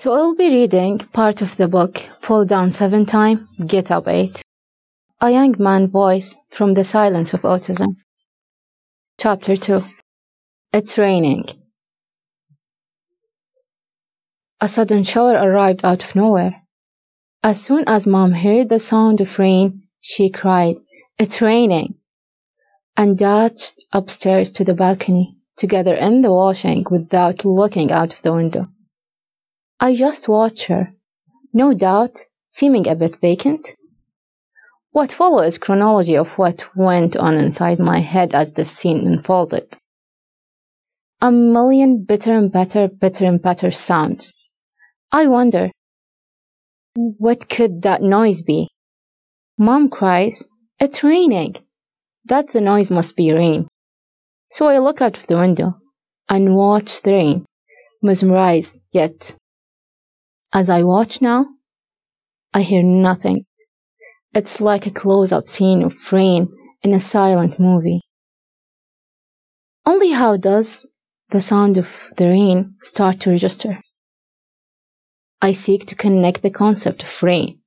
So I'll be reading part of the book Fall Down Seven Time, Get Up Eight. A Young Man Voice from the Silence of Autism. Chapter 2 It's Raining. A sudden shower arrived out of nowhere. As soon as Mom heard the sound of rain, she cried, It's raining! and dashed upstairs to the balcony to gather in the washing without looking out of the window. I just watched her, no doubt, seeming a bit vacant. What followed is chronology of what went on inside my head as the scene unfolded. A million bitter and better, bitter and better sounds. I wonder, what could that noise be? Mom cries, It's raining. That the noise must be rain. So I look out of the window and watch the rain, mesmerized yet. As I watch now, I hear nothing. It's like a close up scene of rain in a silent movie. Only how does the sound of the rain start to register? I seek to connect the concept of rain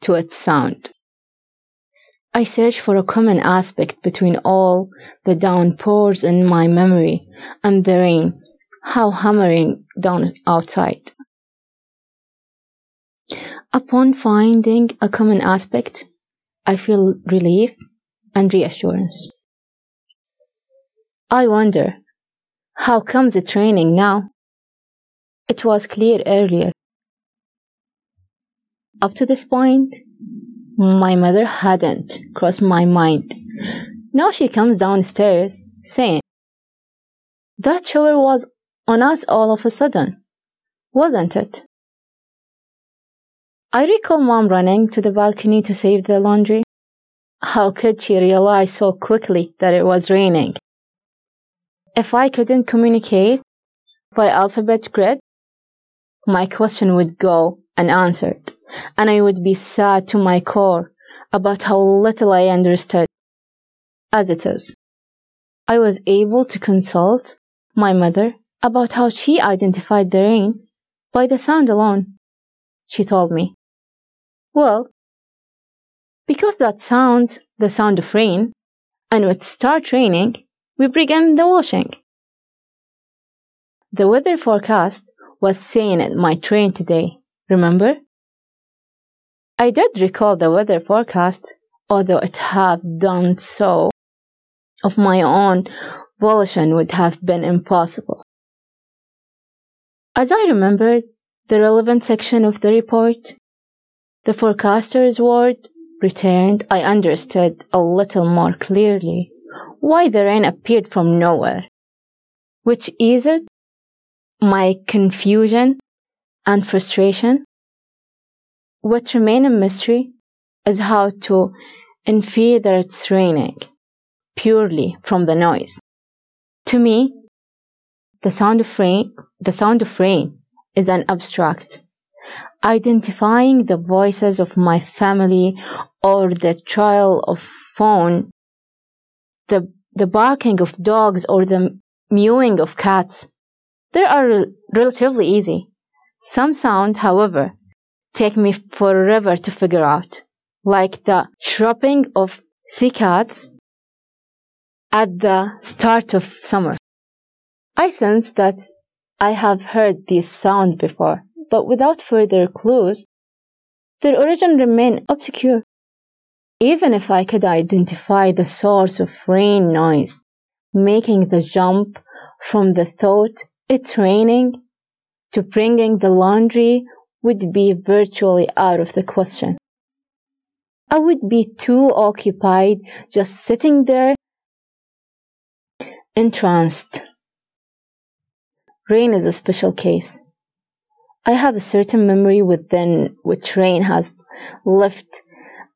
to its sound. I search for a common aspect between all the downpours in my memory and the rain, how hammering down outside. Upon finding a common aspect, I feel relief and reassurance. I wonder, how comes it raining now? It was clear earlier up to this point, my mother hadn't crossed my mind. Now she comes downstairs saying, That shower was on us all of a sudden, wasn't it? I recall mom running to the balcony to save the laundry. How could she realize so quickly that it was raining? If I couldn't communicate by alphabet grid, my question would go unanswered and I would be sad to my core about how little I understood. As it is, I was able to consult my mother about how she identified the rain by the sound alone. She told me, Well, because that sounds the sound of rain, and would start raining, we begin the washing. The weather forecast was saying it might rain today, remember? I did recall the weather forecast, although it had done so of my own volition would have been impossible. As I remembered the relevant section of the report, the forecaster's word returned, I understood a little more clearly why the rain appeared from nowhere, which eased my confusion and frustration what remains a mystery is how to infer that it's raining purely from the noise. To me, the sound of rain, the sound of rain is an abstract, identifying the voices of my family or the trial of phone, the, the barking of dogs or the mewing of cats. They are relatively easy. Some sound, however, take me forever to figure out, like the chirping of cicadas at the start of summer. I sense that I have heard this sound before, but without further clues, their origin remain obscure. Even if I could identify the source of rain noise, making the jump from the thought it's raining to bringing the laundry would be virtually out of the question. I would be too occupied just sitting there entranced. Rain is a special case. I have a certain memory within which rain has left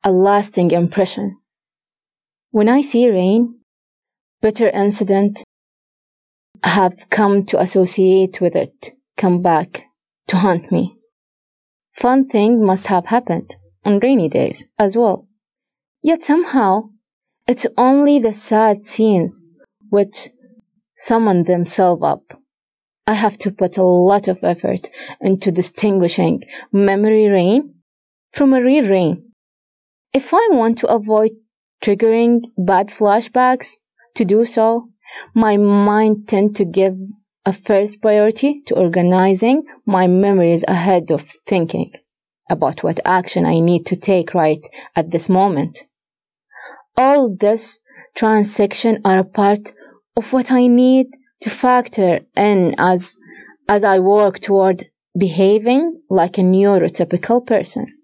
a lasting impression. When I see rain, bitter incident have come to associate with it, come back to haunt me. Fun thing must have happened on rainy days as well. Yet somehow, it's only the sad scenes which summon themselves up. I have to put a lot of effort into distinguishing memory rain from a real rain. If I want to avoid triggering bad flashbacks, to do so, my mind tend to give a first priority to organizing my memories ahead of thinking about what action I need to take right at this moment. All this transaction are a part of what I need to factor in as as I work toward behaving like a neurotypical person.